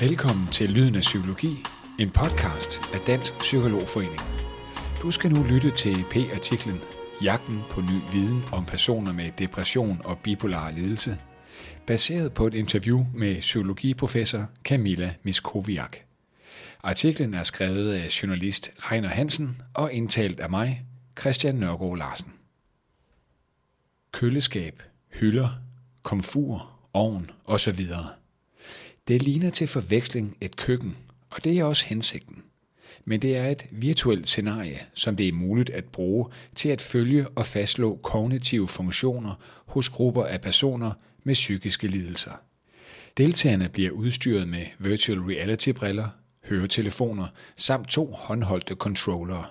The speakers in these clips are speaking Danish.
Velkommen til Lyden af Psykologi, en podcast af Dansk Psykologforening. Du skal nu lytte til P-artiklen Jagten på ny viden om personer med depression og bipolar lidelse, baseret på et interview med psykologiprofessor Camilla Miskoviak. Artiklen er skrevet af journalist Reiner Hansen og indtalt af mig, Christian Nørgaard Larsen. Køleskab, hylder, komfur, ovn osv. Det ligner til forveksling et køkken, og det er også hensigten. Men det er et virtuelt scenarie, som det er muligt at bruge til at følge og fastslå kognitive funktioner hos grupper af personer med psykiske lidelser. Deltagerne bliver udstyret med virtual reality-briller, høretelefoner samt to håndholdte controllere.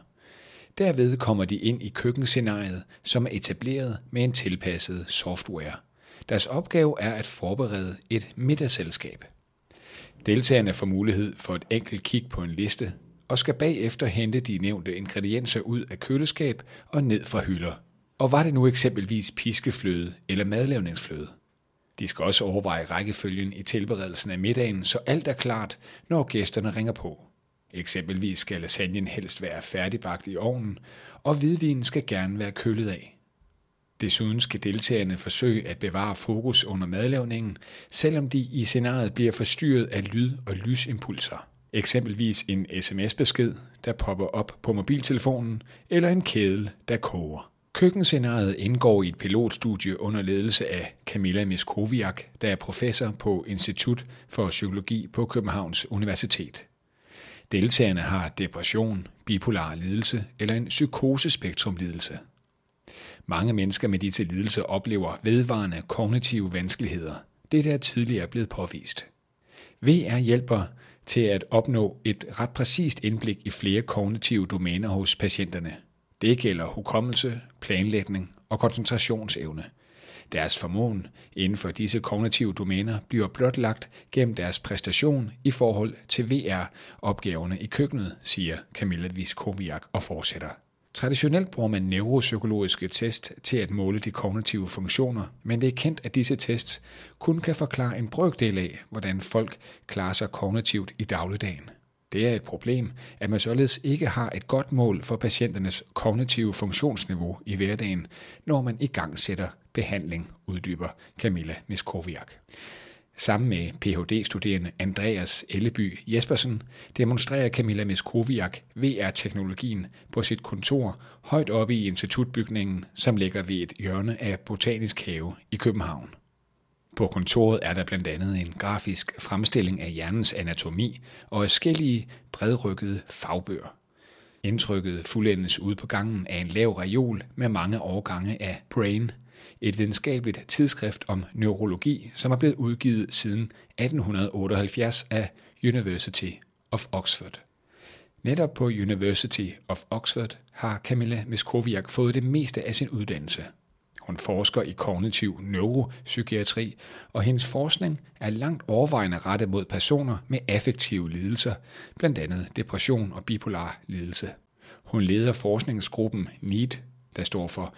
Derved kommer de ind i køkkenscenariet, som er etableret med en tilpasset software. Deres opgave er at forberede et middagsselskab. Deltagerne får mulighed for et enkelt kig på en liste og skal bagefter hente de nævnte ingredienser ud af køleskab og ned fra hylder. Og var det nu eksempelvis piskefløde eller madlavningsfløde? De skal også overveje rækkefølgen i tilberedelsen af middagen, så alt er klart, når gæsterne ringer på. Eksempelvis skal lasagnen helst være færdigbagt i ovnen, og hvidvinen skal gerne være kølet af. Desuden skal deltagerne forsøge at bevare fokus under madlavningen, selvom de i scenariet bliver forstyrret af lyd- og lysimpulser. Eksempelvis en sms-besked, der popper op på mobiltelefonen, eller en kedel, der koger. Køkkenscenariet indgår i et pilotstudie under ledelse af Camilla Miskoviak, der er professor på Institut for Psykologi på Københavns Universitet. Deltagerne har depression, bipolar lidelse eller en psykosespektrumlidelse. Mange mennesker med disse lidelser oplever vedvarende kognitive vanskeligheder. Det er tidligere blevet påvist. VR hjælper til at opnå et ret præcist indblik i flere kognitive domæner hos patienterne. Det gælder hukommelse, planlægning og koncentrationsevne. Deres formåen inden for disse kognitive domæner bliver blotlagt gennem deres præstation i forhold til VR-opgaverne i køkkenet, siger Camilla Viskoviak og fortsætter. Traditionelt bruger man neuropsykologiske test til at måle de kognitive funktioner, men det er kendt, at disse tests kun kan forklare en brøkdel af, hvordan folk klarer sig kognitivt i dagligdagen. Det er et problem, at man således ikke har et godt mål for patienternes kognitive funktionsniveau i hverdagen, når man i gang sætter behandling, uddyber Camilla Miskoviak. Sammen med Ph.D.-studerende Andreas Elleby Jespersen demonstrerer Camilla Miskoviak VR-teknologien på sit kontor højt oppe i institutbygningen, som ligger ved et hjørne af Botanisk Have i København. På kontoret er der blandt andet en grafisk fremstilling af hjernens anatomi og forskellige bredrykkede fagbøger. Indtrykket fuldendes ude på gangen af en lav reol med mange årgange af Brain – et videnskabeligt tidsskrift om neurologi, som er blevet udgivet siden 1878 af University of Oxford. Netop på University of Oxford har Camilla Miskoviak fået det meste af sin uddannelse. Hun forsker i kognitiv neuropsykiatri, og hendes forskning er langt overvejende rettet mod personer med affektive lidelser, blandt andet depression og bipolar lidelse. Hun leder forskningsgruppen NEED, der står for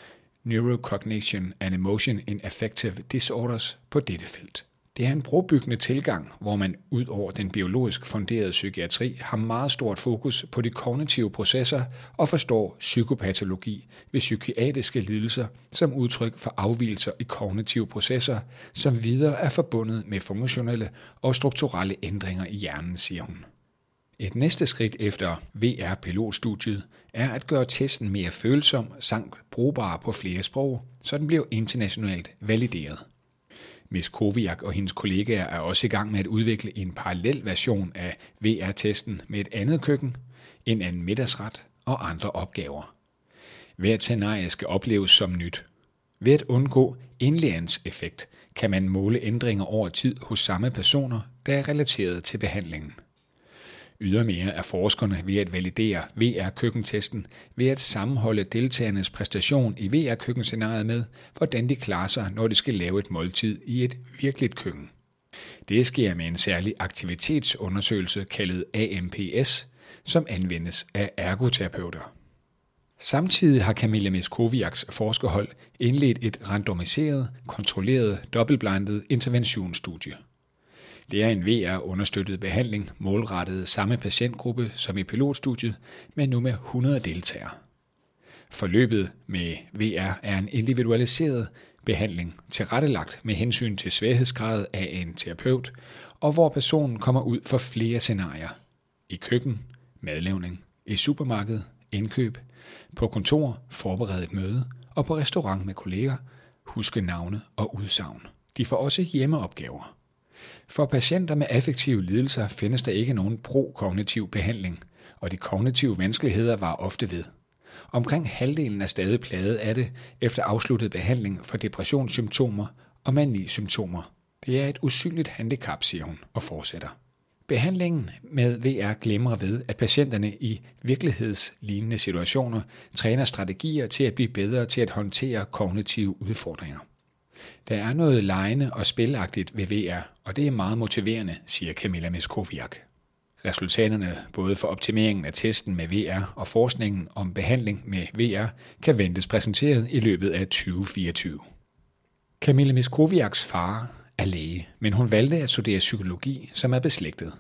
Neurocognition and Emotion in Affective Disorders på dette felt. Det er en brobyggende tilgang, hvor man ud over den biologisk funderede psykiatri har meget stort fokus på de kognitive processer og forstår psykopatologi ved psykiatriske lidelser som udtryk for afvielser i kognitive processer, som videre er forbundet med funktionelle og strukturelle ændringer i hjernen, siger hun. Et næste skridt efter VR-pilotstudiet er at gøre testen mere følsom samt brugbar på flere sprog, så den bliver internationalt valideret. Miss Koviak og hendes kollegaer er også i gang med at udvikle en parallel version af VR-testen med et andet køkken, en anden middagsret og andre opgaver. Hvert scenarie skal opleves som nyt. Ved at undgå indlæringseffekt kan man måle ændringer over tid hos samme personer, der er relateret til behandlingen. Ydermere er forskerne ved at validere VR-køkkentesten ved at sammenholde deltagernes præstation i VR-køkkenscenariet med, hvordan de klarer sig, når de skal lave et måltid i et virkeligt køkken. Det sker med en særlig aktivitetsundersøgelse kaldet AMPS, som anvendes af ergoterapeuter. Samtidig har Camilla Miskoviaks forskerhold indledt et randomiseret, kontrolleret, dobbeltblindet interventionsstudie. Det er en VR-understøttet behandling målrettet samme patientgruppe som i pilotstudiet, men nu med 100 deltagere. Forløbet med VR er en individualiseret behandling tilrettelagt med hensyn til svaghedsgrad af en terapeut, og hvor personen kommer ud for flere scenarier. I køkken, madlavning, i supermarked, indkøb, på kontor, forberede et møde, og på restaurant med kolleger, huske navne og udsagn. De får også hjemmeopgaver. For patienter med affektive lidelser findes der ikke nogen prokognitiv behandling, og de kognitive vanskeligheder var ofte ved. Omkring halvdelen er stadig plaget af det efter afsluttet behandling for depressionssymptomer og manisymptomer. Det er et usynligt handicap, siger hun og fortsætter. Behandlingen med VR glemmer ved, at patienterne i virkelighedslignende situationer træner strategier til at blive bedre til at håndtere kognitive udfordringer. Der er noget lejende og spilagtigt ved VR, og det er meget motiverende, siger Camilla Miskoviak. Resultaterne både for optimeringen af testen med VR og forskningen om behandling med VR kan ventes præsenteret i løbet af 2024. Camilla Miskoviaks far er læge, men hun valgte at studere psykologi, som er beslægtet.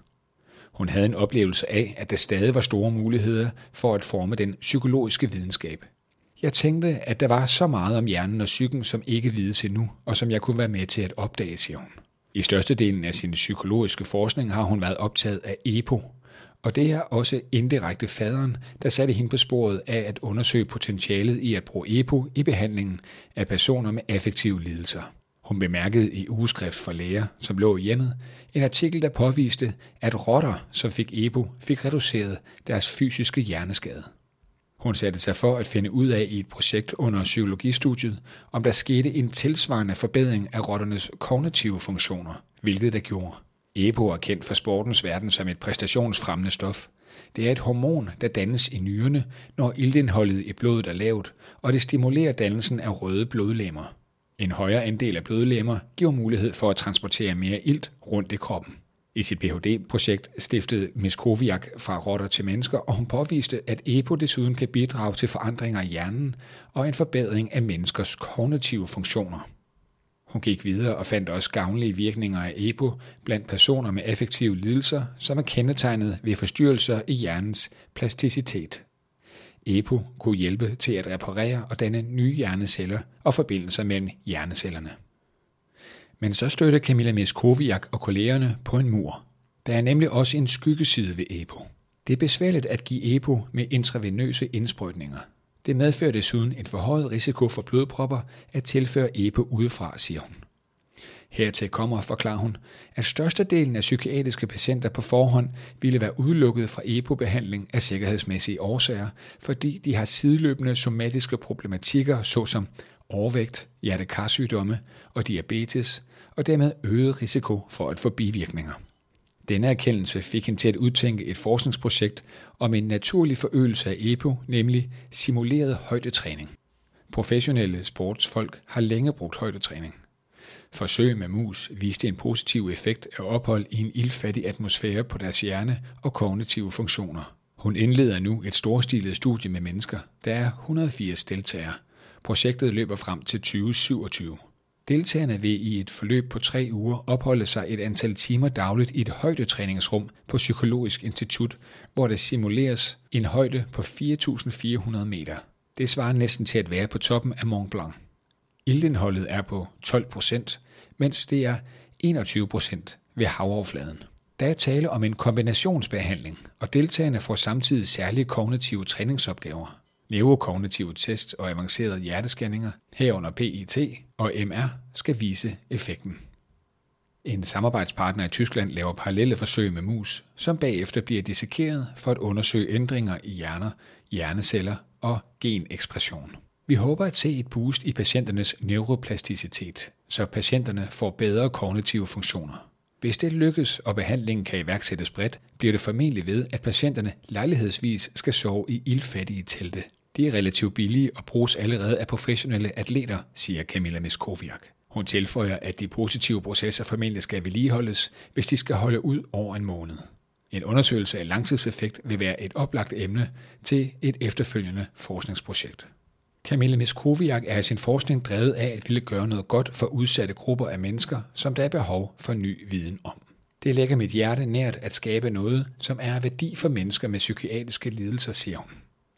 Hun havde en oplevelse af, at der stadig var store muligheder for at forme den psykologiske videnskab. Jeg tænkte, at der var så meget om hjernen og psyken, som ikke vides endnu, og som jeg kunne være med til at opdage, siger hun. I størstedelen af sin psykologiske forskning har hun været optaget af EPO, og det er også indirekte faderen, der satte hende på sporet af at undersøge potentialet i at bruge EPO i behandlingen af personer med affektive lidelser. Hun bemærkede i ugeskrift for læger, som lå hjemmet, en artikel, der påviste, at rotter, som fik EPO, fik reduceret deres fysiske hjerneskade. Hun satte sig for at finde ud af i et projekt under psykologistudiet, om der skete en tilsvarende forbedring af rotternes kognitive funktioner, hvilket der gjorde. EPO er kendt for sportens verden som et præstationsfremmende stof. Det er et hormon, der dannes i nyrerne, når iltindholdet i blodet er lavt, og det stimulerer dannelsen af røde blodlemmer. En højere andel af blodlemmer giver mulighed for at transportere mere ilt rundt i kroppen. I sit Ph.D.-projekt stiftede Miskoviak fra rotter til mennesker, og hun påviste, at EPO desuden kan bidrage til forandringer i hjernen og en forbedring af menneskers kognitive funktioner. Hun gik videre og fandt også gavnlige virkninger af EPO blandt personer med affektive lidelser, som er kendetegnet ved forstyrrelser i hjernens plasticitet. EPO kunne hjælpe til at reparere og danne nye hjerneceller og forbindelser mellem hjernecellerne. Men så støtter Camilla Meskoviak og kollegerne på en mur. Der er nemlig også en skyggeside ved EPO. Det er besværligt at give EPO med intravenøse indsprøjtninger. Det medfører desuden en forhøjet risiko for blodpropper at tilføre EPO udefra, siger hun. Hertil kommer, forklarer hun, at størstedelen af psykiatriske patienter på forhånd ville være udelukket fra EPO-behandling af sikkerhedsmæssige årsager, fordi de har sideløbende somatiske problematikker såsom overvægt, hjertekarsygdomme og diabetes, og dermed øget risiko for at få bivirkninger. Denne erkendelse fik hende til at udtænke et forskningsprojekt om en naturlig forøgelse af EPO, nemlig simuleret højdetræning. Professionelle sportsfolk har længe brugt højdetræning. Forsøg med mus viste en positiv effekt af ophold i en ildfattig atmosfære på deres hjerne og kognitive funktioner. Hun indleder nu et storstilet studie med mennesker. Der er 180 deltagere. Projektet løber frem til 2027. Deltagerne vil i et forløb på tre uger opholde sig et antal timer dagligt i et højdetræningsrum på Psykologisk Institut, hvor der simuleres en højde på 4.400 meter. Det svarer næsten til at være på toppen af Mont Blanc. Ildindholdet er på 12 procent, mens det er 21 procent ved havoverfladen. Der er tale om en kombinationsbehandling, og deltagerne får samtidig særlige kognitive træningsopgaver. Neurokognitive test og avancerede hjertescanninger, herunder PET og MR, skal vise effekten. En samarbejdspartner i Tyskland laver parallelle forsøg med mus, som bagefter bliver dissekeret for at undersøge ændringer i hjerner, hjerneceller og genekspression. Vi håber at se et boost i patienternes neuroplasticitet, så patienterne får bedre kognitive funktioner. Hvis det lykkes, og behandlingen kan iværksættes bredt, bliver det formentlig ved, at patienterne lejlighedsvis skal sove i ildfattige telte. De er relativt billige og bruges allerede af professionelle atleter, siger Camilla Miskoviak. Hun tilføjer, at de positive processer formentlig skal vedligeholdes, hvis de skal holde ud over en måned. En undersøgelse af langtidseffekt vil være et oplagt emne til et efterfølgende forskningsprojekt. Camilla Miskoviak er i sin forskning drevet af at ville gøre noget godt for udsatte grupper af mennesker, som der er behov for ny viden om. Det lægger mit hjerte nært at skabe noget, som er af værdi for mennesker med psykiatriske lidelser, siger hun.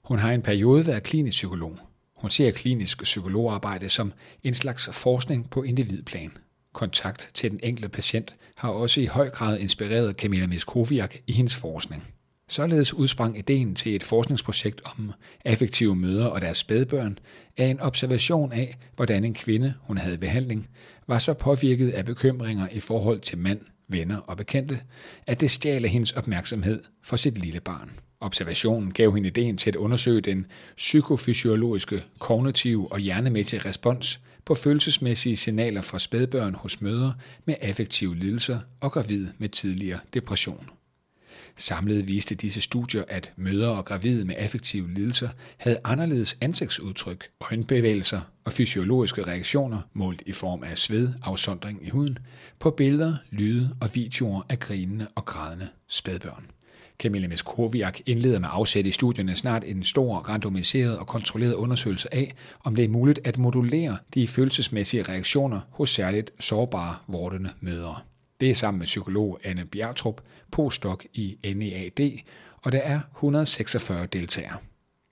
Hun har en periode været klinisk psykolog. Hun ser klinisk psykologarbejde som en slags forskning på individplan. Kontakt til den enkelte patient har også i høj grad inspireret Camilla Miskoviak i hendes forskning. Således udsprang ideen til et forskningsprojekt om affektive møder og deres spædbørn af en observation af, hvordan en kvinde, hun havde behandling, var så påvirket af bekymringer i forhold til mand, venner og bekendte, at det stjal hendes opmærksomhed for sit lille barn. Observationen gav hende ideen til at undersøge den psykofysiologiske, kognitive og hjernemæssige respons på følelsesmæssige signaler fra spædbørn hos mødre med affektive lidelser og gravid med tidligere depression. Samlet viste disse studier, at mødre og gravide med affektive lidelser havde anderledes ansigtsudtryk, øjenbevægelser og fysiologiske reaktioner målt i form af sved, afsondring i huden, på billeder, lyde og videoer af grinende og grædende spædbørn. Camilla Meskoviak indleder med afsæt i studierne snart en stor, randomiseret og kontrolleret undersøgelse af, om det er muligt at modulere de følelsesmæssige reaktioner hos særligt sårbare vortende mødre. Det er sammen med psykolog Anne Bjertrup, postdoc i NEAD, og der er 146 deltagere.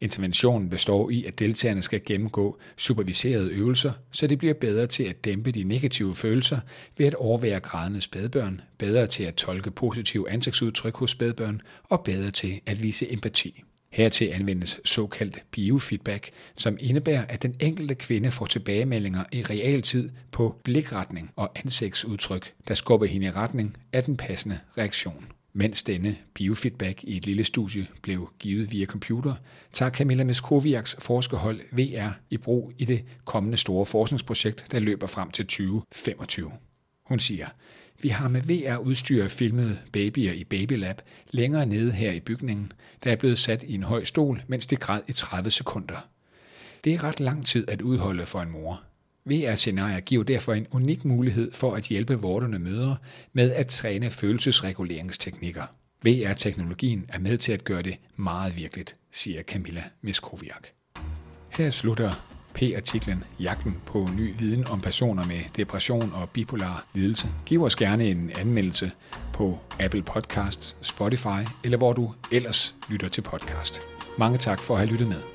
Interventionen består i, at deltagerne skal gennemgå superviserede øvelser, så de bliver bedre til at dæmpe de negative følelser ved at overvære grædende spædbørn, bedre til at tolke positive ansigtsudtryk hos spædbørn og bedre til at vise empati. Hertil anvendes såkaldt biofeedback, som indebærer, at den enkelte kvinde får tilbagemeldinger i realtid på blikretning og ansigtsudtryk, der skubber hende i retning af den passende reaktion. Mens denne biofeedback i et lille studie blev givet via computer, tager Camilla Meskoviaks forskerhold VR i brug i det kommende store forskningsprojekt, der løber frem til 2025. Hun siger, vi har med VR-udstyr filmet babyer i Babylab længere nede her i bygningen, der er blevet sat i en høj stol, mens det græd i 30 sekunder. Det er ret lang tid at udholde for en mor. VR-scenarier giver derfor en unik mulighed for at hjælpe vorterne mødre med at træne følelsesreguleringsteknikker. VR-teknologien er med til at gøre det meget virkeligt, siger Camilla Miskoviak. Her slutter P-artiklen Jagten på ny viden om personer med depression og bipolar lidelse. Giv os gerne en anmeldelse på Apple Podcasts, Spotify eller hvor du ellers lytter til podcast. Mange tak for at have lyttet med.